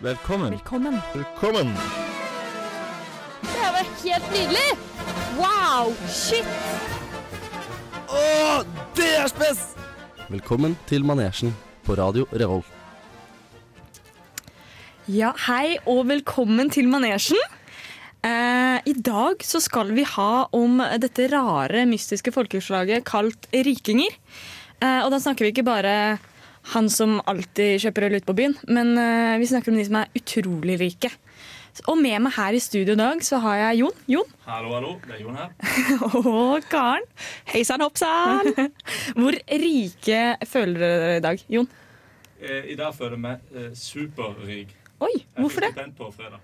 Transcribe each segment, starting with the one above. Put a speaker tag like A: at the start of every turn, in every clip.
A: Velkommen.
B: Velkommen.
A: Velkommen.
B: Det var helt nydelig! Wow! Shit!
A: Å, det er spes!
C: Velkommen til Manesjen på Radio Revolt.
B: Ja, hei og velkommen til Manesjen. Eh, I dag så skal vi ha om dette rare, mystiske folkeslaget kalt rikinger. Eh, og da snakker vi ikke bare han som alltid kjøper øl ute på byen, men eh, vi snakker om de som er utrolig rike. Og med meg her i studio i dag så har jeg Jon. Jon
D: Hallo, hallo. Det er Jon her.
B: og Karen.
E: Hei sann, hopp sann!
B: Hvor rike føler dere i dag, Jon?
D: Eh, I dag føler jeg meg eh, superrik.
B: Oi, hvorfor det?
D: fikk stipend på fredag.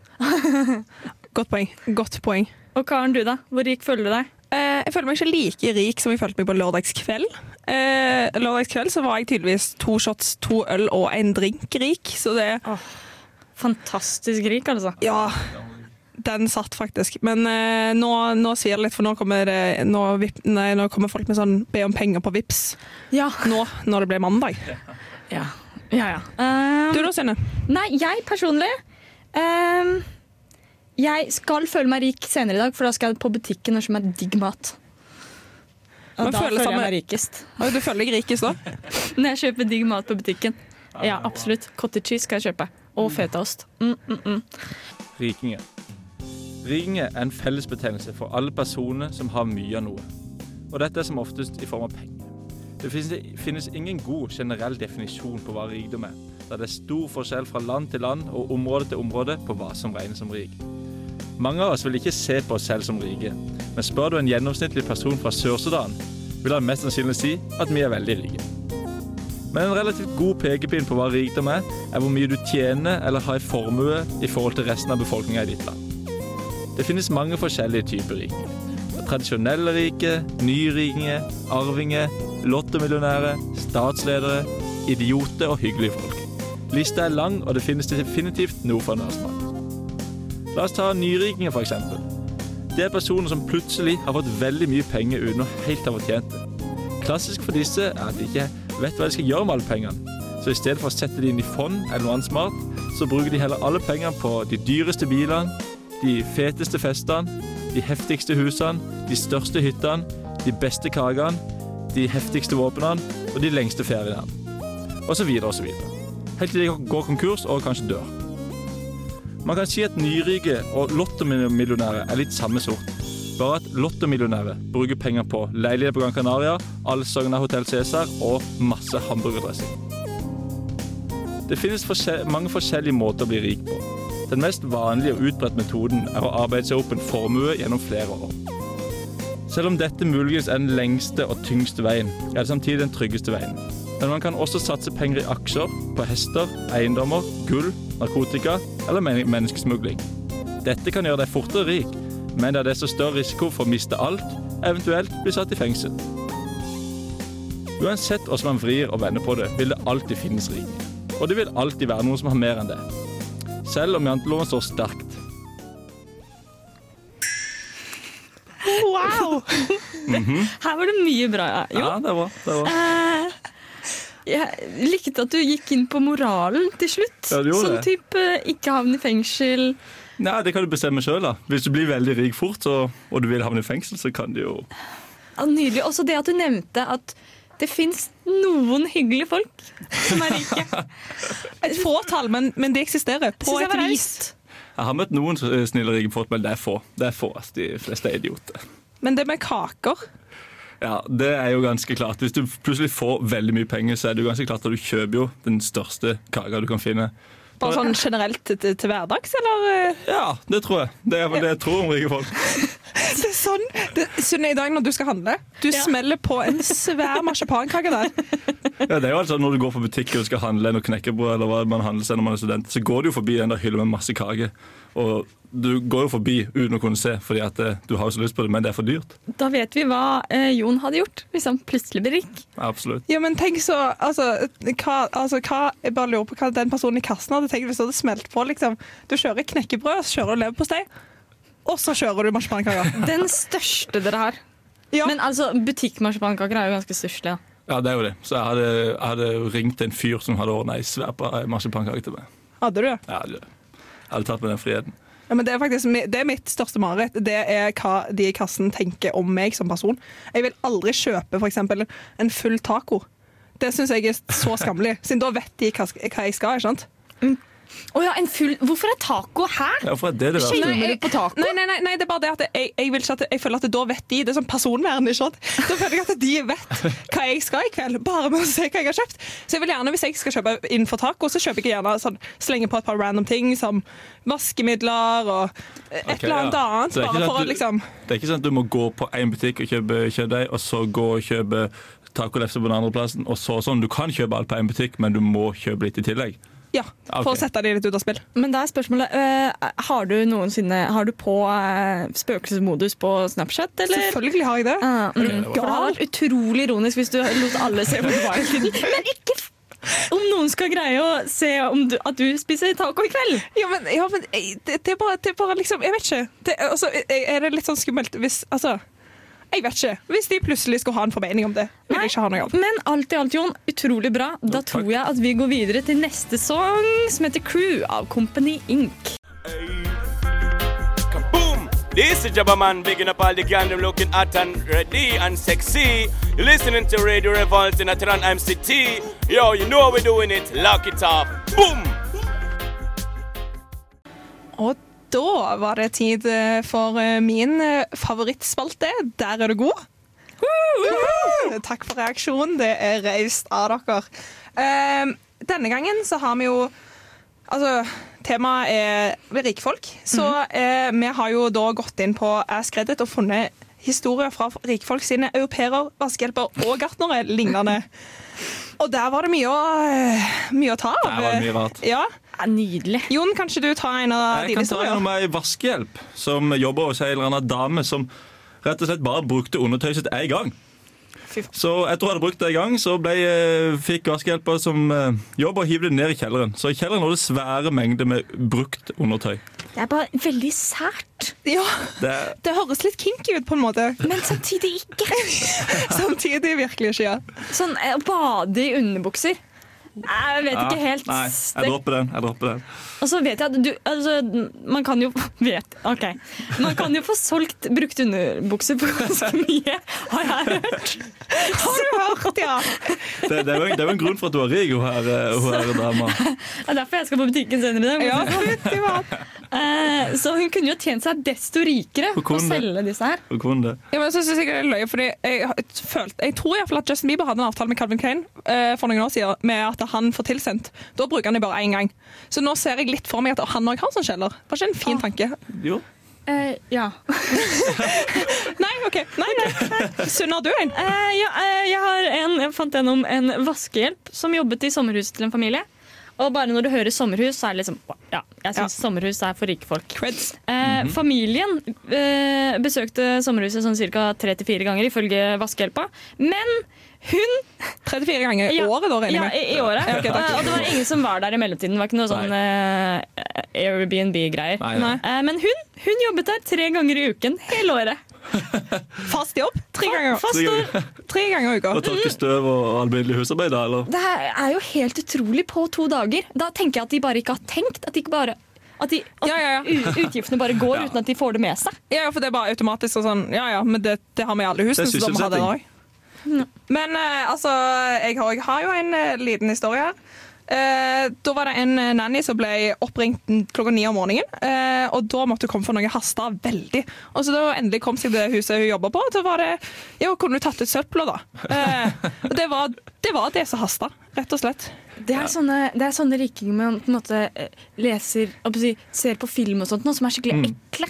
E: Godt poeng. Godt poeng.
B: Og Karen, du da? Hvor rik føler du deg?
E: Eh, jeg føler meg ikke like rik som jeg følte meg på lørdagskveld. Eh, lørdagskveld så var jeg tydeligvis to shots, to øl og en drink rik, så det
B: Fantastisk rik, altså.
E: Ja, den satt faktisk. Men eh, nå, nå svir det litt, for nå kommer, det, nå, vip, nei, nå kommer folk med sånn be om penger på Vips.
B: Ja.
E: Nå når det blir mandag.
B: Ja, ja. ja. Um,
E: Du da, Synne?
B: Nei, jeg personlig um, Jeg skal føle meg rik senere i dag, for da skal jeg på butikken og kjøpe meg digg mat. Og
E: Man
B: da
E: føler
B: føler jeg meg rikest.
E: Oi, Du føler deg rikest da?
B: Når jeg kjøper digg mat på butikken. Ja, absolutt. Cottage cheese skal jeg kjøpe. Og fetaost. Mm, mm, mm.
D: Rikinger. Rikinger er en fellesbetegnelse for alle personer som har mye av noe. Og dette er som oftest i form av penger. Det finnes, finnes ingen god generell definisjon på hva rikdom er, da det er stor forskjell fra land til land og område til område på hva som regnes som rik. Mange av oss vil ikke se på oss selv som rike, men spør du en gjennomsnittlig person fra Sør-Sudan, vil han mest sannsynlig si at vi er veldig rike. Men en relativt god pekepinn på hva rikdom er, er hvor mye du tjener eller har i formue i forhold til resten av befolkninga i ditt land. Det finnes mange forskjellige typer rike. Tradisjonelle rike, nyrikinger, arvinger, lottomillionærer, statsledere, idioter og hyggelige folk. Lista er lang, og det finnes definitivt noe for smak. La oss ta nyrikinger, eksempel. Det er personer som plutselig har fått veldig mye penger uten å helt ha fortjent det. Klassisk for disse er at de ikke vet hva de skal gjøre med alle pengene. Så i stedet for å sette de inn i fond eller noe annet smart, så bruker de heller alle pengene på de dyreste bilene, de feteste festene, de heftigste husene, de største hyttene, de beste kakene, de heftigste våpnene og de lengste feriene. Og så videre og så videre. Helt til de går konkurs og kanskje dør. Man kan si at nyrike og lottomillionærer er litt samme sort. Bare at lottomillionærer bruker penger på leilighet på Gran Canaria, allsagna Hotell Cæsar og masse hamburgerdressing. Det finnes forskjell mange forskjellige måter å bli rik på. Den mest vanlige og utbredt metoden er å arbeide seg opp en formue gjennom flere år. Selv om dette muligens er den lengste og tyngste veien, er det samtidig den tryggeste veien. Men man kan også satse penger i aksjer, på hester, eiendommer, gull, narkotika eller menneskesmugling. Dette kan gjøre deg fortere rik, men det er desto større risiko for å miste alt, eventuelt bli satt i fengsel. Uansett hvordan man vrir og vender på det, vil det alltid finnes rike. Og det vil alltid være noen som har mer enn det. Selv om janteloven står sterkt.
E: Wow!
B: Her var det mye bra. Jo.
D: Ja, det var. Det var.
B: Eh, jeg likte at du gikk inn på moralen til slutt.
D: Ja,
B: sånn type ikke havne i fengsel.
D: Nei, det kan du bestemme sjøl. Hvis du blir veldig rik fort så, og du vil havne i fengsel, så kan du jo
B: Ja, nydelig. Også det at du nevnte at det fins noen hyggelige folk som er rike.
E: Et fåtall, men, men de eksisterer. På et vis.
D: Jeg har møtt noen snille rike folk, men det er få. Det er få, altså, De fleste er idioter.
E: Men det med kaker
D: Ja, det er jo ganske klart. Hvis du plutselig får veldig mye penger, så er det jo ganske klart at du kjøper jo den største kaka du kan finne.
E: Bare sånn generelt til, til, hverdags, eller?
D: Ja, det tror jeg. Det er det jeg tror om rike folk.
E: Det er sånn. Det, Sunne, i dag når du skal handle, du smeller på en svær marsipankake der.
D: Ja, det er jo altså Når du går på butikken og skal handle noe knekkebrød, eller hva man handler seg når man er student, så går du jo forbi den der hylla med masse kake. Og du går jo forbi uten å kunne se, fordi at eh, du har jo så lyst på det, men det er for dyrt.
B: Da vet vi hva eh, Jon hadde gjort hvis han plutselig ble rik.
D: Absolutt.
E: Ja, men tenk så, altså, hva, altså, hva, Jeg bare lurer på hva den personen i kassen hadde tenkt hvis det hadde smelt på. liksom. Du kjører knekkebrød, så kjører du leverpostei, og så kjører du marsipankaker.
B: Den største dere har.
E: Ja.
B: Men altså, butikkmarsipankaker er jo ganske stusslige. Ja.
D: Ja, det er jo det. Så jeg hadde, jeg hadde ringt en fyr som hadde ordna ei svær marsipankake til meg.
E: Hadde du?
D: Ja, jeg hadde tatt meg den friheten.
E: Ja, men det er faktisk det er mitt største mareritt. Det er hva de i kassen tenker om meg som person. Jeg vil aldri kjøpe eksempel en full taco. Det syns jeg er så skammelig, siden da vet de hva, jeg skal. ikke sant?
B: Å ja, en full Hvorfor er taco her?
D: Ja, Hvorfor er det det verste?
B: På taco?
E: Nei, nei, nei, nei, det er bare det at jeg, jeg, vil ikke at, jeg føler at da vet de. Det er sånn personvern. ikke sant? Da føler jeg at de vet hva jeg skal i kveld, bare med å se hva jeg har kjøpt. Så jeg vil gjerne, Hvis jeg skal kjøpe innenfor taco, så kjøper jeg gjerne sånn, slenger på et par random ting som vaskemidler og et
D: okay,
E: eller annet
D: ja.
E: annet.
D: Det
E: Bare
D: sånn
E: for
D: at
E: å
D: du-
E: liksom
D: Det er ikke sånn at du må gå på én butikk og kjøpe kjøttdeig, og så gå og kjøpe tacolefse på den andre plassen, og så sånn. Du kan kjøpe alt på én butikk, men du må kjøpe litt i tillegg.
E: Ja, for
D: Ok.
E: å sette de litt ut av spill.
B: Men da er spørsmålet uh, Har du noensinne Har du på uh, spøkelsesmodus på Snapchat, eller?
E: Selvfølgelig har jeg det.
B: Uh, mm. For det hadde vært utrolig ironisk hvis du lot alle se på du var hele tiden. Men ikke f- om noen skal greie å se om du, at du spiser taco i kveld.
E: Ja, men, ja, men det, det, er bare, det er bare liksom Jeg vet ikke. Det, altså, er det litt sånn skummelt hvis Altså, jeg vet ikke. Hvis de plutselig skulle ha en formening om det, vil jeg ikke ha noe av.
B: Men alt i alt, Jon, utrolig bra. Da
D: takk.
B: tror jeg at vi går videre til neste sang, som heter Crew av Company Inc.
F: This is Jabba Man, bigging up all the gang, them looking at and ready and sexy. You're listening to Radio Revolt in Atran MCT. Yo, you know we're doing it. Lock it up. Boom!
E: Og da var det tid eh, for eh, min eh, favorittspalte. Der er du god. Takk for reaksjonen. Det er raust av dere. Eh, denne gangen så har vi jo Altså, temaet er rikfolk. Så eh, vi har jo da gått inn på Ask Reddit og funnet historier fra rikfolk sine au pairer, vaskehjelper og gartnere lignende. Og der var det mye å, mye å ta av.
D: Der var det mye rart.
E: Ja.
B: Ja, nydelig.
E: Jon, kanskje du tar en av
D: Jeg
E: dine
D: kan ta
E: en
D: om ei vaskehjelp som jobber hos ei eller annen dame som rett og slett bare brukte undertøyet sitt én gang. Så etter hun hadde brukt det en gang, så ble, eh, fikk vaskehjelper som eh, jobb og hive det ned i kjelleren. Så i kjelleren lå det svære mengder med brukt undertøy.
B: Det er bare veldig sært,
E: Ja,
D: Det,
E: det høres litt kinky ut på en måte.
B: men samtidig ikke.
E: Samtidig virkelig ikke. Ja.
B: Sånn eh, bade i underbukser. Jeg vet ikke helt.
D: Nei, jeg dropper den. Jeg dropper den.
B: Og så vet jeg at du altså, Man kan jo vet, ok Man kan jo få solgt brukte underbukser på ganske mye, har jeg hørt.
E: Har du hørt, ja?
D: Det, det, er jo, det er jo en grunn for at du er rik, hun her, eh, her dama.
B: Det er derfor jeg skal på butikken senere i dag.
E: Ja.
B: Eh, Så hun kunne jo tjent seg desto rikere på å selge disse her.
D: Hun kunne det.
E: Ja, men så synes jeg det er løye, fordi jeg, følte, jeg tror i hvert fall at Justin Bieber hadde en avtale med Calvin Klein eh, for noen år siden med at han får tilsendt. Da bruker han det bare én gang. Så nå ser jeg litt for meg at han òg har sånn kjeller. Var ikke en fin tanke?
D: Jo.
B: Eh, ja.
E: Nei, OK. Nei, nei. Sunn, har du en?
B: Eh, ja, eh, jeg, har en, jeg fant gjennom en vaskehjelp som jobbet i sommerhuset til en familie. Og bare når du hører sommerhus, så er det liksom Ja, jeg syns sommerhus er for rike folk.
E: Creds.
B: Eh, Familien eh, besøkte sommerhuset sånn ca. tre til fire ganger, ifølge vaskehjelpa. Men hun
E: 34 ganger i
B: Ja.
E: året, da, regner
B: Ja,
E: jeg med.
B: i, i året.
E: Ja, okay.
B: Eh, og det var ingen som var der i mellomtiden. Det var ikke noe sånn uh, Airbnb-greier. Eh, men hun, hun jobbet der tre ganger i uken hele året.
E: Fast jobb. Tre ganger,
B: Fast
D: Tre ganger.
E: i uka.
D: Og tørke støv og alminnelig husarbeid, da? Eller?
B: Det her er jo helt utrolig på to dager. Da tenker jeg at de bare ikke har tenkt. At, de ikke bare, at, de, at
E: Ja, ja, ja.
B: utgiftene bare går uten at de får det med seg.
E: Ja, for det er bare automatisk og sånn Ja ja, men det, det har vi i alle husene. Så da må vi ha det òg. Men eh, altså, jeg har, jeg har jo en eh, liten historie her. Eh, da var det en eh, nanny som ble oppringt klokka ni om morgenen. eh, og da måtte hun komme for noe hasta veldig. Og så da hun endelig kom seg til det huset hun jobba på, så var det Ja, kunne du tatt ut søpla, da? Eh, og det var, det var det som hasta, rett og slett.
B: Det er sånne, det er sånne rikinger man på en måte eh, leser ser på film og sånt, noe som er skikkelig ekle.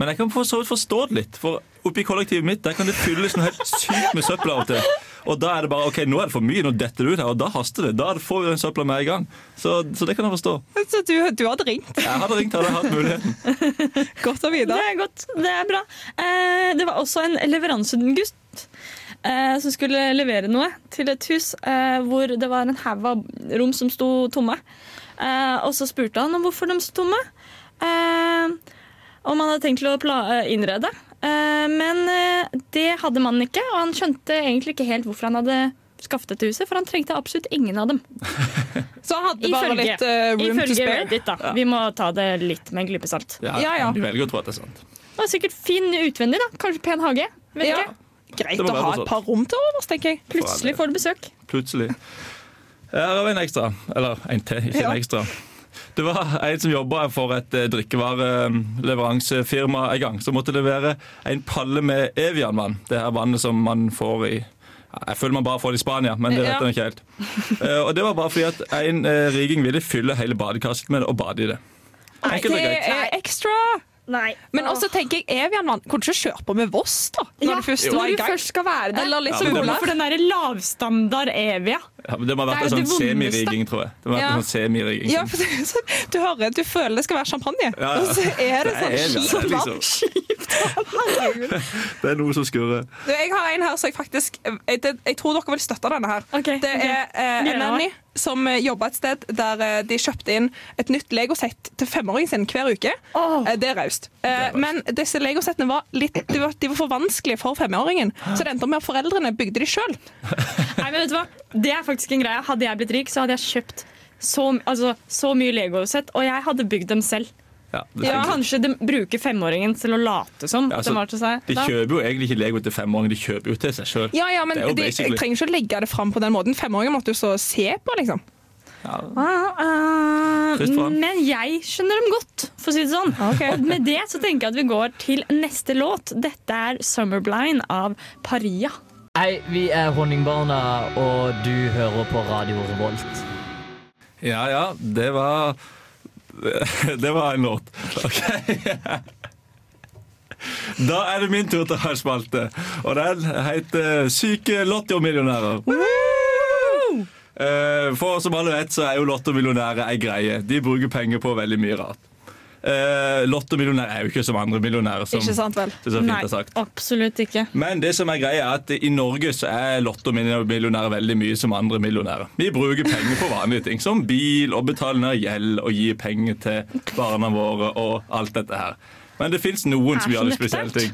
D: Men jeg kan for så vidt forstå det litt. For oppi kollektivet mitt der kan det fylles noe helt sykt med søppel av og til. Og da er det bare ok, nå er det for mye, nå detter det ut her, og da haster det. Da får vi den søpla med i gang. Så, så det kan jeg forstå.
E: Så du, du hadde ringt.
D: Jeg hadde ringt, hadde jeg hatt muligheten.
E: Godt å vite.
B: Det er godt. Det er bra. Eh, det var også en leveransegutt eh, som skulle levere noe til et hus eh, hvor det var en haug av rom som sto tomme. Eh, og så spurte han om hvorfor de sto tomme. Eh, om han hadde tenkt til å eh, innrede. Eh, men eh, det hadde mannen ikke, og han skjønte egentlig ikke helt hvorfor han hadde skaffet dette huset, for han trengte absolutt ingen av dem.
E: Så han hadde bare
B: Ifølge,
E: litt uh, room to
B: ifølge
E: spare.
B: Reddit, da. Vi må ta det litt med en klype salt.
D: Ja,
E: Ja, ja.
D: Du velger å tro at det er sant.
B: Det var sikkert fin utvendig, da. Kanskje pen hage. Vet
E: Ja.
B: ikke.
E: Greit å ha et par rom til overs, tenker jeg.
B: Plutselig får du besøk.
D: Plutselig. Her har vi en ekstra. Eller en til, ikke
E: Ja.
D: en ekstra. Det var en som jobba for et eh, drikkevareleveransefirma en gang, som måtte levere en palle med Evian-vann. Det her vannet som man får i Jeg føler man bare får det i Spania, men det vet
E: Ja.
D: ikke helt. Eh, og Det var bare fordi at en eh, riging ville fylle hele badekasset med det og bade i det. Enkelt og
E: Det er ekstra.
B: Nei.
E: Men også tenker jeg Evian-vann. Kunne ikke kjøre på med Voss, da? Når
B: ja,
E: du først
B: når
E: var i
B: du
E: gang?
B: først skal være det.
E: Eller
B: liksom
D: Ja,
B: for den der lavstandard Evia.
D: Ja, men det må ha vært en sånn semirigging, tror jeg. Det må ha vært
E: Ja.
D: en sånn semirigging.
E: Ja, for det, sånn- du hører, du føler det skal være champagne,
D: Ja, ja.
E: og så er det
D: Det er
E: sånn kjipt
D: liksom- Det er noe som skurrer.
E: Jeg har en her som jeg faktisk jeg, jeg tror dere vil støtte denne her.
B: Okay,
E: det er eh,
B: Gleder
E: en nanny som jobba et sted der eh, de kjøpte inn et nytt legosett til femåringen sin hver uke. Eh, det er raust. Eh, men disse legosettene var, litt, de var, de var for vanskelige for femåringen, så det endte opp med at foreldrene bygde de sjøl.
B: Det er faktisk en greie. Hadde jeg blitt rik, så hadde jeg kjøpt så, altså, så mye Lego-sett, og jeg hadde bygd dem selv.
D: Ja, det
B: Ja, kanskje de bruker femåringen til å late som
D: Ja, altså,
B: de var til seg.
D: De kjøper jo egentlig ikke Lego til femåringen, de kjøper jo til seg sjøl.
E: Ja, ja, men
D: Det
E: de, jeg
D: basically-
E: trenger ikke å legge det fram på den måten. Femåringen måtte jo så se på, liksom.
B: Ah, ah, men jeg skjønner dem godt, for å si det sånn. Og med det så tenker jeg at vi går til neste låt. Dette er 'Summerblind' av Paria.
G: Hei, vi er Honningbarna, og du hører på Radio Revolt.
D: Ja ja, det var Det var en låt. OK. Da er det min tur til å ha spalte, og den heter Syke lottomillionærer. Eh, For som alle vet, så er jo lottomillionærer ei greie. De bruker penger på veldig mye rart. Eh, Lottomillionærer er jo ikke som andre millionærer. Som
E: Ikke sant vel?
B: Nei, absolutt ikke.
D: Men det som er greia er at i Norge så er lottomillionærer veldig mye som andre millionærer. Vi bruker penger på vanlige ting, som bil og betaler ned gjeld og gir penger til barna våre og alt dette her. Men det fins noen som gjør litt spesielle ting.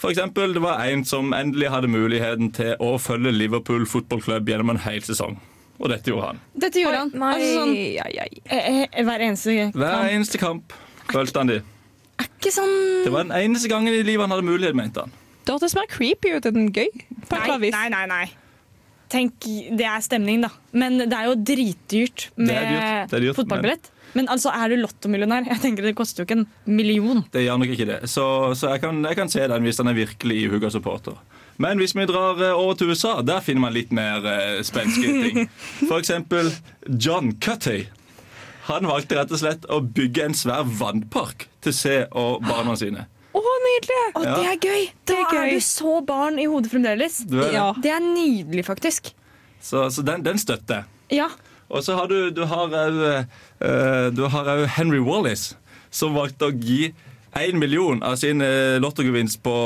D: For eksempel, det var en som endelig hadde muligheten til å følge Liverpool fotballklubb gjennom en hel sesong. Og dette gjorde han.
B: Dette gjorde han.
E: Nei,
B: Altså, sånn,
E: ai, ai.
B: eh, eh, hver eneste kamp.
D: Hver eneste kamp følte han de.
B: Er ikke sånn
D: Det var den eneste gangen i livet han hadde mulighet, mente han.
E: Det hørtes mer creepy ut enn gøy. På et
B: Nei,
E: eller annet vis.
B: nei, nei, nei. Tenk, det er stemning, da. Men det er jo dritdyrt
D: Det er
B: med
D: dyrt, det er dyrt,
B: fotballbillett. Men altså, er du lottomillionær? Jeg tenker Det koster jo ikke en million.
D: Det gjør nok ikke det. Så, så jeg, kan, jeg kan se den hvis han er virkelig ihuga supporter. Men hvis vi drar eh, over til USA, der finner man litt mer uh, spenske ting. For eksempel John Cutty. Han valgte rett og slett å bygge en svær vannpark til seg og barna sine.
E: Å, nydelig!
B: Å,
D: Ja.
B: det er gøy! Da
E: Det er
B: er, du så barn i hodet fremdeles.
D: Det er,
E: Ja.
B: Det er nydelig, faktisk.
D: Så, så den, den støtter jeg.
B: Ja.
D: Og så har du Du har òg Du har òg Henry Wallis, som valgte å gi én million av sin lottogevinst på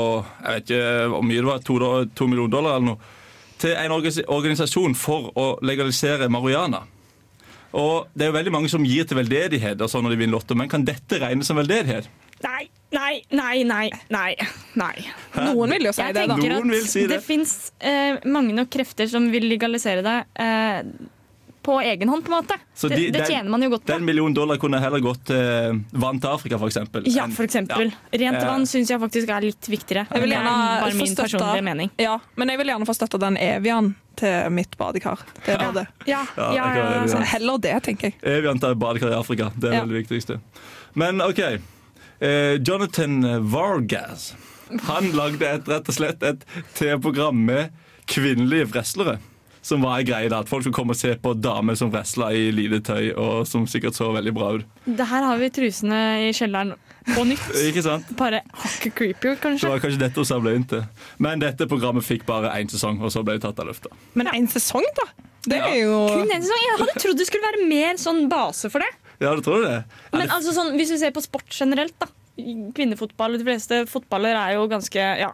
D: Jeg vet ikke hvor mye det var, to, to millioner dollar eller noe, til en organisasjon for å legalisere marihuana. Og det er jo veldig mange som gir til veldedighet og sånn når de vinner lotto, men kan dette regnes som veldedighet?
B: Nei, nei, nei, nei. nei, nei.
E: Noen vil jo si
B: Jeg
E: det, da.
D: Noen
B: at
D: vil si det.
B: det fins eh, mange nok krefter som vil legalisere det eh, på egen hånd, på en måte.
D: Så
B: det,
D: de-
B: det
D: den-
B: tjener man jo godt på.
D: Den millionen dollar kunne heller gått til vann til Afrika, f.eks.
B: Ja, for eksempel. Rent
D: Eh,
B: vann syns jeg faktisk er litt viktigere.
E: Jeg vil
B: Det er
E: gjerne
B: bare min personlige mening.
E: Ja, men jeg vil gjerne få støtte den Evian til mitt badekar. Det var det.
B: Ja,
D: Ja,
B: ja, ja,
E: heller det, tenker jeg.
D: Evian til badekar i Afrika. Det er
E: Ja.
D: vel det viktigste. Men OK. Eh, Jonathan Vargas Han lagde et, rett og slett et TV-program med kvinnelige wrestlere. Som var en greie da, At folk skulle komme og se på damer som wrestla i lite tøy, og som sikkert så veldig bra ut.
B: Det her har vi trusene i kjelleren på nytt.
D: Ikke sant?
B: Bare hakket creepy, kanskje.
D: Det var kanskje dette hun samla inn til. Men dette programmet fikk bare én sesong, og så ble det tatt av lufta.
E: Men en sesong, da? Det
D: Ja.
E: er jo
B: Kun en sesong. Jeg hadde trodd det skulle være mer sånn base for det.
D: Ja, du tror det? Ja,
B: Men
D: det
B: altså sånn, hvis vi ser på sport generelt, da. Kvinnefotball, de fleste fotballer er jo ganske ja.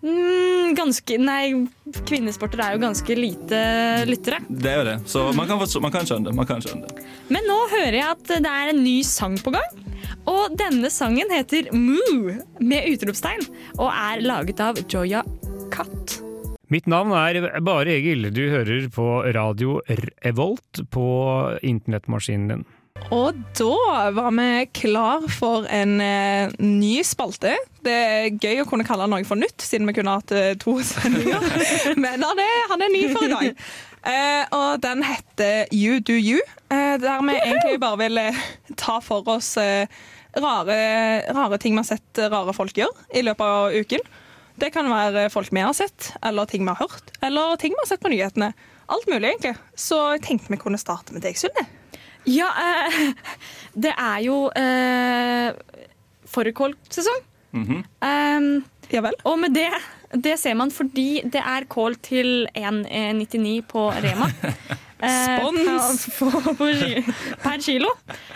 B: Mm, ganske Nei, kvinnesporter er jo ganske lite lyttere.
D: det er jo det. Så man kan, man kan skjønne det. Man kan skjønne det.
B: Men nå hører jeg at det er en ny sang på gang. Og denne sangen heter Moo med utropstegn og er laget av Joya Cut.
H: Mitt navn er Bare Egil. Du hører på radio Revolt på internettmaskinen din.
E: Og da var vi klar for en eh, ny spalte. Det er gøy å kunne kalle noe for nytt, siden vi kunne hatt eh, to sendinger. Men han er, han er ny for i dag. Eh, og den heter You Do You, eh, der vi egentlig bare vil eh, ta for oss eh, rare, rare ting vi har sett rare folk gjøre i løpet av uken. Det kan være folk vi har sett, eller ting vi har hørt, eller ting vi har sett på nyhetene. Alt mulig, egentlig. Så jeg tenkte vi kunne starte med deg, Sunne.
B: Ja, eh, det er jo eh, fårikålsesong. um,
E: Ja vel?
B: og med det, det ser man fordi det er kål til 1,99 på Rema. Eh,
E: Spons!
B: på, på, på, ki- per kilo.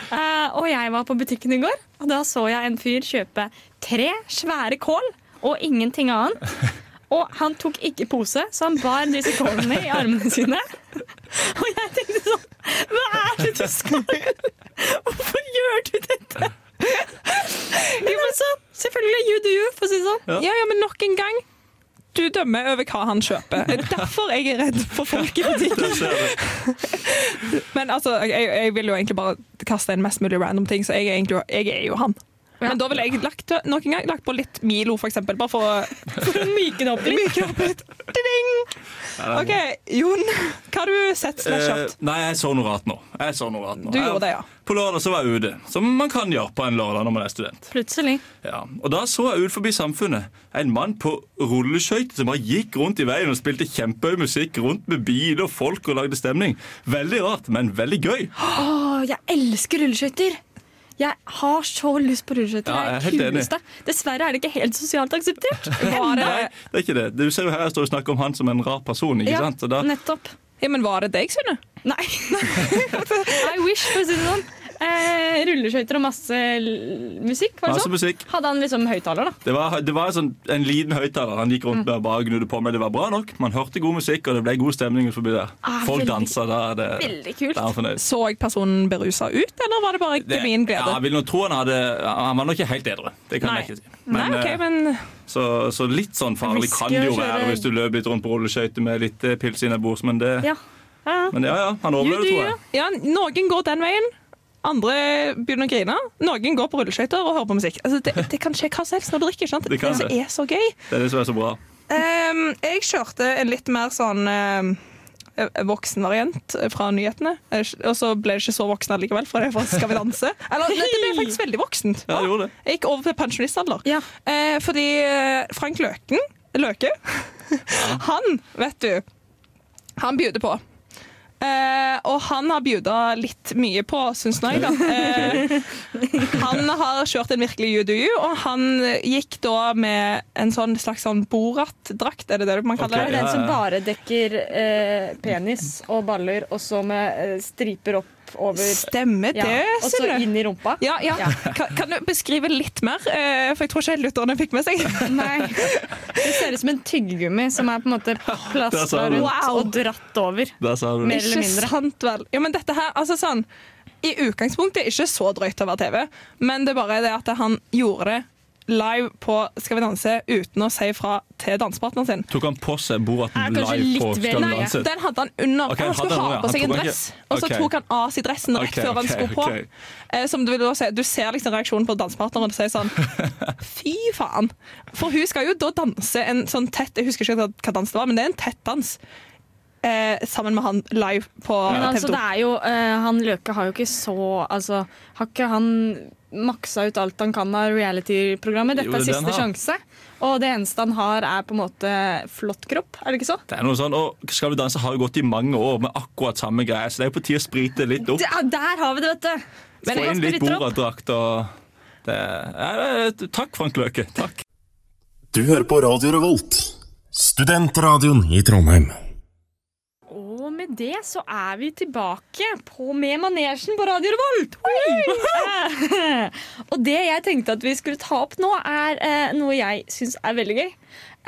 B: Eh, og jeg var på butikken i går, og da så jeg en fyr kjøpe tre svære kål og ingenting annet. Og han tok ikke pose, så han bar disse kålene i armene sine. Og jeg tenkte sånn Hva gjøre? Hvorfor gjør du dette? Men altså, selvfølgelig you do you, for å si det sånn.
E: Ja, ja, men nok en gang. Du dømmer over hva han kjøper. Det er derfor jeg er redd for folk i butikken. Men altså, jeg, jeg vil jo egentlig bare kaste inn mest mulig random ting, så jeg er, egentlig, jeg er jo han. Men da ville jeg lagt, nok en gang lagt på litt Milo, for eksempel, bare for å
B: myke det opp litt.
E: myke opp litt. Ding! OK, Jon, hva har du sett slash
D: Eh,
E: kjøpt?
D: nei, jeg så noe rart nå. Jeg så noe rart nå.
E: Du
D: Jeg-
E: gjorde det, ja.
D: På lørdag så var jeg ute, som man kan gjøre på en lørdag når man er student.
B: Plutselig.
D: Ja, og Da så jeg ut forbi Samfunnet en mann på rulleskøyter som bare gikk rundt i veien og spilte kjempehøy musikk rundt med biler og folk og lagde stemning. Veldig rart, men veldig gøy.
B: Åh, jeg elsker rulleskøyter! Jeg har så lyst på rulleskøyter.
D: Ja, jeg er
B: det er
D: helt enig.
B: kuleste. Dessverre er det ikke helt sosialt akseptert.
E: Var det,
D: Nei, det er ikke det. Du ser jo her jeg står og snakker om han som en rar person. ikke
B: Ja,
D: sant? Da,
B: nettopp.
E: ja, men var det deg, Sunne?
B: Nei. I wish, for å si det sånn. Eh, rulleskøyter og masse musikk, var det
D: masse
B: sånn?
D: musikk.
B: Hadde han liksom høyttaler, da?
D: Det var, det var en, sånn, en liten høyttaler. Han gikk rundt med og bare gnudde på, med. det var bra nok. Man hørte god musikk, og det ble god stemning forbi der.
B: Ah,
D: Folk
B: veldig-
D: dansa der. Det,
B: Veldig kult.
D: Da er fornøyd.
E: Så jeg personen berusa ut, eller var det bare
D: ikke
E: min
D: Ja,
E: glede?
D: jeg vil nå tro han hadde Han var nok ikke helt edru. Det kan
E: Nei.
D: jeg ikke si.
E: Nei, ok,
D: eh,
E: men
D: så, så litt sånn farlig kan det jo
B: kjøre-
D: være hvis du løper litt rundt på rulleskøyter med litt eh, pils innabords, men det
B: Ja. ja.
D: Men ja, ja, han overlevde, tror jeg.
E: Ja, noen går den veien. Andre begynner å grine. Noen går på rulleskøyter og hører på musikk. Altså, det, det kan skje hva som helst når du drikker. sant?
D: Det kan
E: som
D: det.
E: er så gøy.
D: Det er det som er så bra.
E: Um, jeg kjørte en litt mer sånn ehm, voksenvariant fra nyhetene. Eh, Og så ble det ikke så voksen allikevel, for det fra Skal vi danse. Eller nei, det ble faktisk veldig voksent.
D: Ja, det det.
E: Jeg gikk over til pensjonistalder.
B: Ja.
E: Eh, fordi eh, Frank Løken Løke, han, vet du Han bjuder på. Eh, og han har bjuda litt mye på, syns jeg, da. Eh, han har kjørt en virkelig you do you, og han gikk da med en sånn slags sånn Borat-drakt, er det det man kaller
D: okay,
B: Det
E: det?
B: den som bare dekker eh, penis og baller, og så med eh, striper opp over
E: Stemmer
B: ja,
E: det,
B: Og så inn i rumpa.
E: Ja, ja.
B: Ja.
E: Kan, kan du beskrive litt mer? Eh, for jeg tror ikke helt lytterne fikk med seg.
B: Nei. Det ser ut som en tyggegummi som er på en måte
D: det.
B: rundt
E: Wow.
B: og dratt over. Mer eller mindre.
E: sant. Ja, men dette her, altså sånn I utgangspunktet ikke så drøyt å være TV, men det er bare det at han gjorde det live på Skal vi danse uten å si fra til dansepartneren sin.
D: Tok han på seg Boraten live på Skal vi
B: danse?
D: danse?
E: Den hadde han under.
D: Okay,
E: han skulle ha på seg en dress,
D: ikke-
E: og så
D: ok.
E: tok han av seg dressen rett
D: okay,
E: før han skulle på. Eh, som du, se, du ser liksom reaksjonen på dansepartneren og sier sånn Fy faen! For hun skal jo da danse en sånn tett Jeg husker ikke hva dans det var, men det er en tett dans. Eh, sammen med han live på
B: Men altså,
E: TV 2.
B: det er jo eh, Han Løke har jo ikke så Altså, har ikke han maksa ut alt han kan av reality-programmet? Dette
D: Jo,
B: er siste sjanse. Og det eneste han har, er på en måte flott kropp. Er det ikke så?
D: Det er noe sånn, og Skal vi danse har jo gått i mange år med akkurat samme greie, så det er jo på tide å sprite litt opp.
B: Der, der har vi det, vet du!
D: Få inn litt Borat-drakt og det, ja, det, Takk, Frank Løke. Takk.
A: Du hører på Radio Revolt, studentradioen i Trondheim.
B: Med det så er vi tilbake på Med manesjen på Radio Revolt! Eh, og det jeg tenkte at vi skulle ta opp nå, er eh, noe jeg syns er veldig gøy.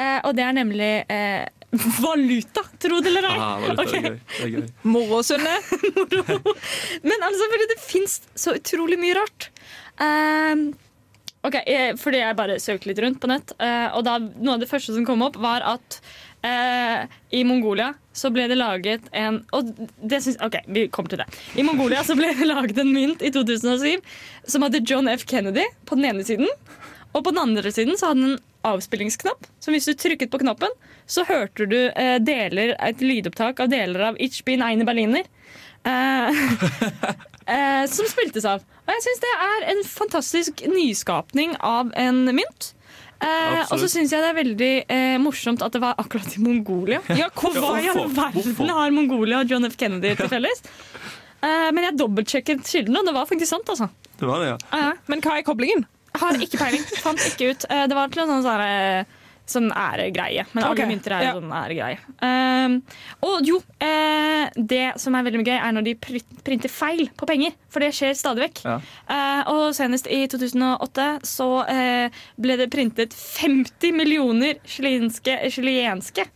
B: Eh, og det er nemlig eh, valuta, tro det eller ei.
D: Ah, valuta, det er gøy.
E: Moro, Sunne.
B: Men altså, fordi det fins så utrolig mye rart. Ehm, ok, jeg, Fordi jeg bare søkte litt rundt på nett, eh, og da, noe av det første som kom opp, var at eh, i Mongolia så ble det laget en Og det syns OK, vi kommer til det. I Mongolia så ble det laget en mynt i 2007 som hadde John F. Kennedy på den ene siden. Og på den andre siden så hadde den en avspillingsknapp. Så hvis du trykket på knappen, så hørte du eh, deler, et lydopptak av deler av Ich bin eine Berliner. Eh, eh, som spiltes av. Og jeg syns det er en fantastisk nyskapning av en mynt. Eh, og så syns jeg det er veldig eh, morsomt at det var akkurat i Mongolia. Ja, hva i all verden har Mongolia og John F. Kennedy til felles? Eh, men jeg dobbeltsjekket kildene, og det var faktisk sant. altså.
D: Det var det, ja.
B: Eh,
E: Men hva er koblingen?
B: har ikke peiling. Fant ikke ut. Eh, det var til en sånn, sånn, eh, sånn æregreie. Men alle mynter er
E: ja.
B: sånn æregreie. Um, og jo, eh, det som er veldig gøy, er når de printer feil på penger. For det skjer stadig vekk.
D: Ja.
B: Uh, og senest i 2008 så uh, ble det printet 50 millioner chilenske Chilenske?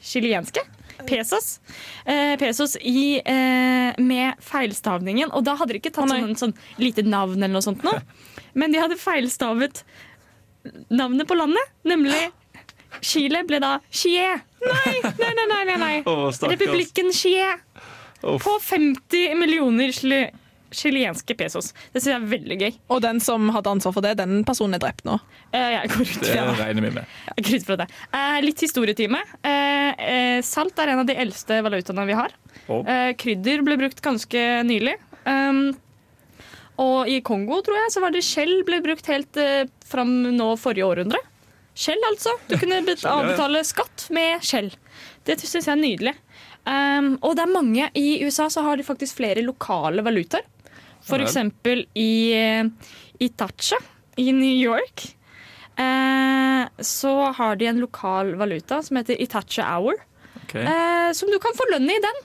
B: Chilenske? Pesos. Eh, pesos i, eh, med feilstavningen. Og da hadde de ikke tatt sånn, sånn lite navn eller noe sånt nå. Men de hadde feilstavet navnet på landet, nemlig Chile ble da Chie. Nei, nei, nei, nei, nei, nei.
D: Oh.
B: Republikken Chie.
D: Oh.
B: På 50 millioner chilenske pesos. Det synes jeg er veldig gøy.
E: Og den som hadde ansvar for det, den personen er drept nå.
B: Eh, Jeg går ut
D: Det
B: fra
D: regner vi med.
B: jeg går ut fra det. Eh, litt historietime. Eh, salt er en av de eldste valutaene vi har.
D: Oh.
B: Eh, krydder ble brukt ganske nylig. Um, og i Kongo, tror jeg, så var det skjell ble brukt helt fram nå forrige århundre. Skjell, altså. Du kunne avbetale skatt med skjell. Det syns jeg er nydelig. Um, og det er mange I USA så har de faktisk flere lokale valutaer. Eksempel i eh, Itacha i New York. Eh, så har de en lokal valuta som heter Itacha Hour.
D: Okay.
B: Eh, som du kan få lønn i den.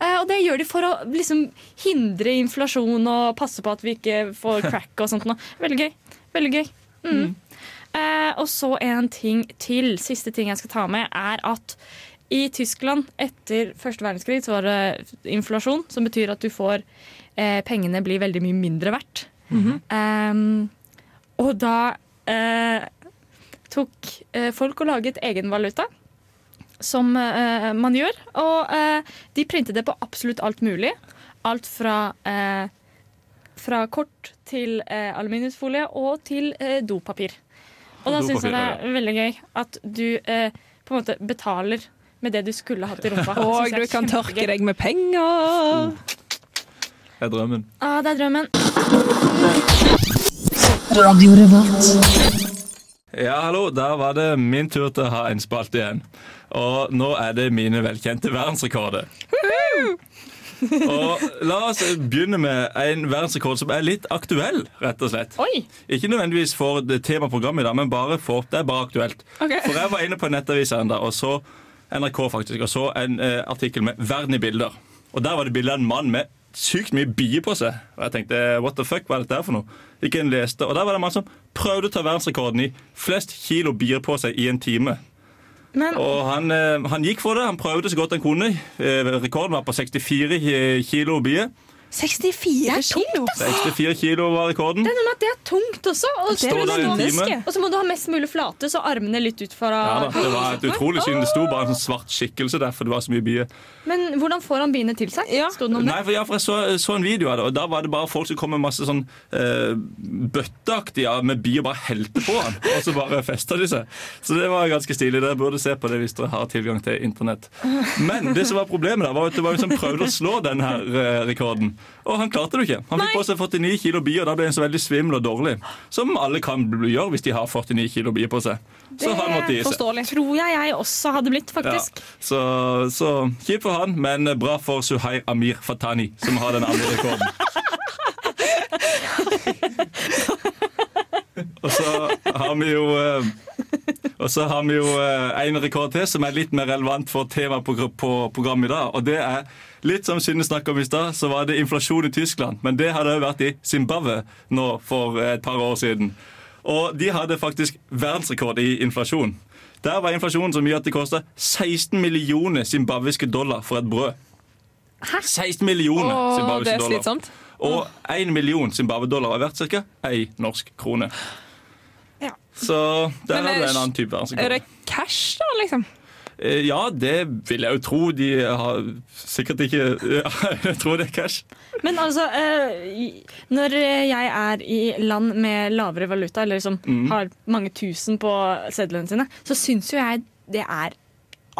B: Eh, og det gjør de for å liksom, hindre inflasjon og passe på at vi ikke får crack og sånt. noe. Veldig gøy. Veldig gøy. Mm. Eh, og så en ting til. Siste ting jeg skal ta med, er at i Tyskland etter første verdenskrig så var det inflasjon, som betyr at du får eh, Pengene blir veldig mye mindre verdt. Em, og da eh, tok eh, folk og laget egen valuta som eh, man gjør. Og eh, de printet det på absolutt alt mulig. Alt fra, eh, fra kort til eh, aluminiumsfolie og til eh, dopapir. Og da syns jeg det er veldig gøy at du eh, på en måte betaler med det du skulle hatt i rumpa.
E: Og du kan tørke deg med penger.
D: Det er drømmen.
B: Ah, det er drømmen.
D: Ja, hallo. Der var det min tur til å ha en spalte igjen. Og nå er det mine velkjente verdensrekorder. Og La oss begynne med en verdensrekord som er litt aktuell, rett og slett.
B: Oi!
D: Ikke nødvendigvis for temaprogrammet i dag, men bare for, det er bare aktuelt.
E: Okay.
D: For jeg var inne på nettavisa enda, og så NRK faktisk, og så en eh, artikkel med 'Verden i bilder'. Og Der var det bilde av en mann med sykt mye bier på seg. Og jeg tenkte what the fuck, hva er dette her for noe? Ikke en leste. Og der var det en mann som prøvde å ta verdensrekorden i flest kilo bier på seg i en time.
B: Men
D: Og han, eh, han gikk for det. Han prøvde så godt han kunne. Eh, rekorden var på 64 ki- kilo bier.
E: 64 kilo!
D: 64 kilo var rekorden.
B: det er noe med at det er tungt også. Og,
E: Det er
D: time.
B: og så må du ha mest mulig flate, så armene litt ut fra
D: Ja da, Det var et utrolig syn. Det sto bare en sånn svart skikkelse der, for det var så mye bier.
B: Men hvordan får han biene til seg?
E: Ja.
B: Sto det noe?
D: Nei, for, ja, for Jeg så, så en video av det, og da var det bare folk som kom med masse sånn eh, bøtteaktige med bier og bare helte på han. Og så bare festa de seg. Så det var ganske stilig. Dere burde se på det hvis dere har tilgang til internett. Men det som var problemet, da, var at det var en som prøvde å slå den her eh, rekorden. Og han klarte det ikke. Han fikk på seg 49 kilo bier, og da ble han så veldig svimmel og dårlig. Som alle kan gjøre hvis de har 49 kilo bier på seg. Så han måtte gi seg.
E: Forståelig.
B: Tror jeg jeg også hadde blitt,
D: Ja,
B: faktisk.
D: så, så kjipt for han, men bra for Suhair Amir Fatani, som har den andre rekorden. Og så har vi jo eh, Og så har vi jo eh, en rekord til som er litt mer relevant for temaet på, på programmet i dag. Og det er litt som Synne snakka om i stad, så var det inflasjon i Tyskland. Men det hadde òg vært i Zimbabwe nå for et par år siden. Og de hadde faktisk verdensrekord i inflasjon. Der var inflasjonen så mye at det kosta 16 millioner zimbabwiske dollar for et brød. 16 millioner
E: Åh,
D: zimbabwiske
E: det
D: dollar. Og 1 million Zimbabwe-dollar er verdt ca. 1 norsk krone. Så der
E: Men
D: er det en annen type
E: Er det cash, da, liksom?
D: Eh, Ja, det vil jeg jo tro. De har sikkert ikke ja, Jeg tror det er cash.
B: Men altså, eh, når jeg er i land med lavere valuta, eller som
D: Mm.
B: har mange tusen på sedlene sine, så syns jo jeg det er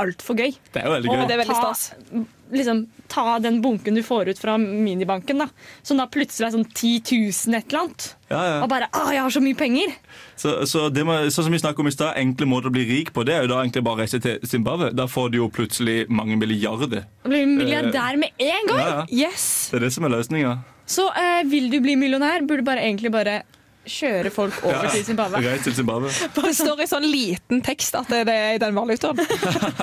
B: altfor gøy.
D: Det er jo veldig gøy.
E: Og det er veldig
B: ta-
E: stas.
B: Liksom, ta den bunken du får ut fra minibanken, da, som da plutselig er sånn 10 000 et eller annet.
D: Ja, ja.
B: Og bare 'Å, jeg har så mye penger'.
D: Så, så det må, sånn som vi snakket om i stad, enkle måter å bli rik på, det er jo da egentlig bare å reise til Zimbabwe. Da får du jo plutselig mange milliarder.
B: Blir milliardær med en gang.
D: Ja, ja.
E: Yes!
D: Det er det som er løsninga.
B: Så eh, vil du bli millionær, burde bare egentlig bare kjøre folk over til Zimbabwe.
D: Reis til Zimbabwe.
E: Det står i sånn liten tekst at det er i den valutaen.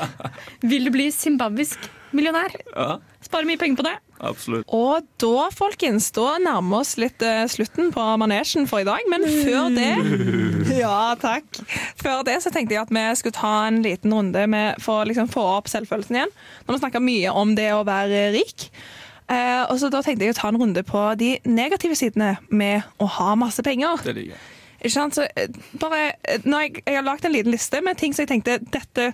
B: Vil du bli zimbabwisk millionær?
D: Ja,
B: Spare mye penger på det.
D: absolutt.
E: Og da, folkens, da nærmer oss litt uh, slutten på manesjen for i dag. Men før det Ja, takk. Før det så tenkte jeg at vi skulle ta en liten runde med, for å liksom få opp selvfølelsen igjen. Når vi snakker mye om det å være rik. Eh, og så da tenkte jeg å ta en runde på de negative sidene med å ha masse penger.
D: Det liker jeg.
E: Ikke sant? Så, eh, bare, eh, når jeg, jeg har lagd en liten liste med ting som jeg tenkte dette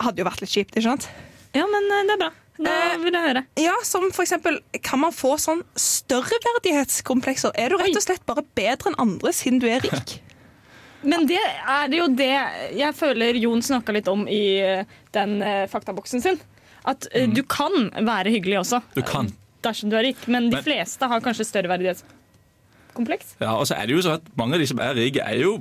E: hadde jo vært litt kjipt. ikke sant?
B: Ja, men eh, det er bra. Da
E: Eh,
B: vil jeg høre.
E: Ja, som for eksempel, Kan man få sånn størreverdighetskomplekser? Er du rett og slett bare bedre enn andre siden du er rik?
B: Men det er jo det jeg føler Jon snakka litt om i eh, den eh, faktaboksen sin. At eh, du kan være hyggelig også.
D: Du kan.
B: Dersom du er rik. Men de
D: Men-
B: fleste har kanskje større verdighetskompleks.
D: Ja, og så er det jo sånn at Mange av de som er rike, er jo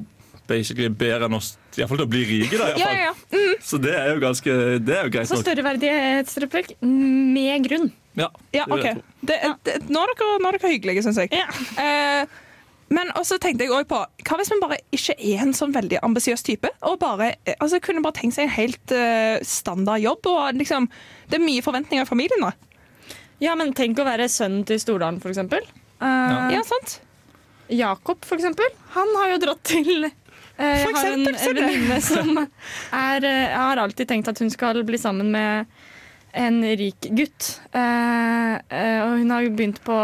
D: basically bedre enn oss. I hvert fall til å bli rike. da,
E: Ja, ja, Mm.
D: Så det er jo ganske Det er jo greit
B: Så større verdighetsrefleks med grunn.
D: Ja,
E: ja
D: det
E: OK. Det, det, nå, er dere, nå er dere hyggelige, syns jeg.
B: Ja.
E: Eh, men også tenkte jeg også på Hva hvis man bare ikke er en sånn veldig ambisiøs type? Og bare, eh, altså kunne bare tenkt seg en helt uh, standard jobb. Og liksom, det er mye forventninger i familien nå.
B: Ja, men tenk å være sønnen til Stordalen, for eksempel.
D: Ja.
B: Eh,
E: Ja, sant?
B: Jakob, for eksempel. Han har jo dratt til uh, Jeg har en, venninne som er uh, Jeg har alltid tenkt at hun skal bli sammen med en rik gutt. Og hun har jo begynt på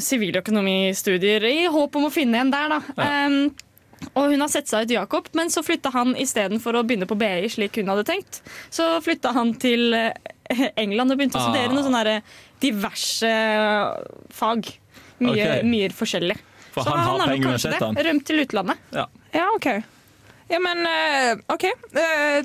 B: siviløkonomistudier i håp om å finne en der, da. Em, og hun har sett seg ut Jakob, men så flytta han istedenfor å begynne på BI, slik hun hadde tenkt, så flytta han til eh, England og begynte å studere
D: Ah.
B: noe sånn diverse fag. Mye,
D: okay.
B: mye forskjellig.
D: For
B: Så
D: han har
B: nok
D: penger
B: kanskje
D: uansett, han.
B: Rømt til utlandet.
E: Ja, OK. Ja, men eh, OK.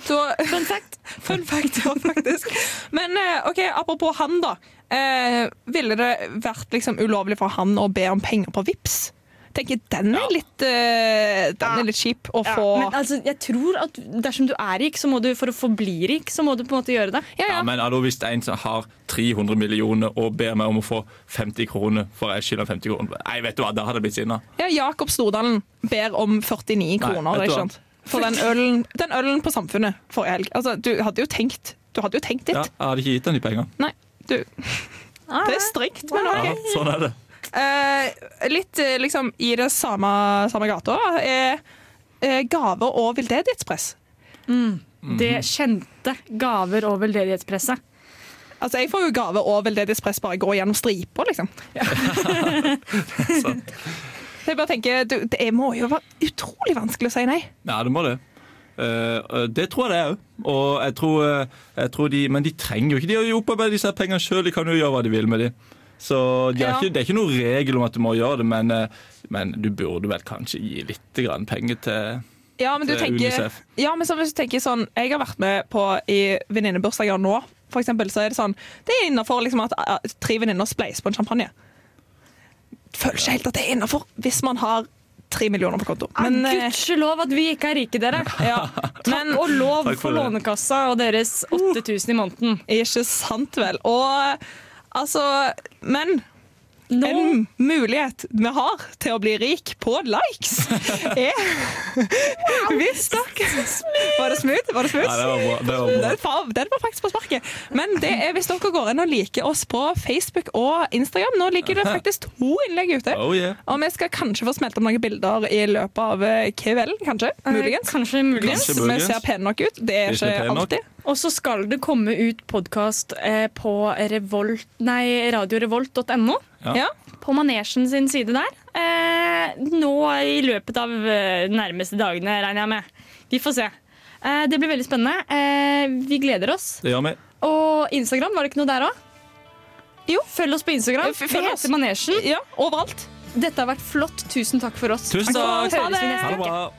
E: Så,
B: Fun fact.
E: Fun fact, ja, faktisk. Men eh, ok, apropos han, da. Eh, ville det vært liksom ulovlig for han å be om penger på VIPS? Tenker Den er litt, uh, den er litt kjip å
B: Ja,
E: få
B: men altså, jeg tror at dersom du er rik, så må du for å forbli rik, så må du på en måte gjøre det.
E: Ja,
D: Ja,
E: ja.
D: men altså, Hvis en som har 300 millioner og ber meg om å få 50 kroner for jeg skylder 50 kroner Nei, vet du hva, da hadde jeg blitt sinna.
E: ja Jakob Stordalen ber om 49 kroner.
D: Nei,
E: ikke sant? For den ølen, den ølen på Samfunnet forrige helg. Altså, du hadde jo tenkt Du hadde jo tenkt ditt.
D: Ja, jeg hadde ikke gitt den de pengene.
E: Nei, du Det er strengt, men OK.
D: Ja, sånn er det.
E: Eh, litt eh, liksom i det samme, samme gata er eh, gaver og veldedighetspress.
B: Det kjente gaver og veldedighetspresset.
E: Altså, Jeg får jo gave og veldedighetspress bare jeg går gjennom striper, liksom. Ja. Jeg bare tenker, du, Det er- må jo være utrolig vanskelig å si nei.
D: Ja, det må det. Eh, det tror jeg det er òg. Og jeg tror, jeg tror de, men de trenger jo ikke De har jo opparbeidet disse pengene sjøl, de kan jo gjøre hva de vil med dem. Så de har
E: Ja.
D: ikke, det er ikke noen regel om at du må gjøre det, men, eh, men du burde vel kanskje gi litt grann penger til,
E: Ja, men du tenker,
D: Unicef.
E: ja, men så hvis du tenker sånn Jeg har vært med på i venninnebursdager nå, for eksempel, så er det sånn Det er innafor liksom, at tre venninner spleiser på en champagne. Føler ikke helt at det er innafor hvis man har tre millioner på konto. Men,
B: Men
E: eh,
B: Gudskjelov at vi ikke er rike, dere.
E: ja,
B: Men, og lov
D: for
B: for. Lånekassa og deres 8000 i måneden.
E: Ikke sant, vel. Og altså Men
B: Nå
E: en mulighet vi har til å bli rik på likes, er Hvis dere Var det smooth? Var det smooth?
D: Ja, det var bra. Det var bra.
E: Den, var faktisk på sparket. Men det er hvis dere går inn og liker oss på Facebook og Instagram. Nå ligger det faktisk to innlegg ute.
D: Oh, yeah.
E: Og vi skal kanskje få smelta noen bilder i løpet av eh, kvelden. Kanskje. Muligens.
B: Eh, Kanskje muligens.
D: Kanskje.
E: Vi ser pene nok ut. Det er
D: er
E: ikke
D: pene
E: alltid.
B: Og så skal det komme ut podkast eh, på revolt, nei, radiorevolt.no.
D: Ja.
B: På Manesjen sin side der. Eh, nå i løpet av de nærmeste dagene, regner jeg med. Vi får se. Eh, det blir veldig spennende. Eh, vi gleder oss.
D: Det gjør vi.
B: Og Instagram, var det ikke noe der òg?
E: Jo.
B: Følg oss på Instagram.
E: F- følg oss.
B: i Manesjen.
E: Ja, overalt.
B: Dette har vært flott. Tusen takk for oss.
D: Tusen takk. Ha det bra.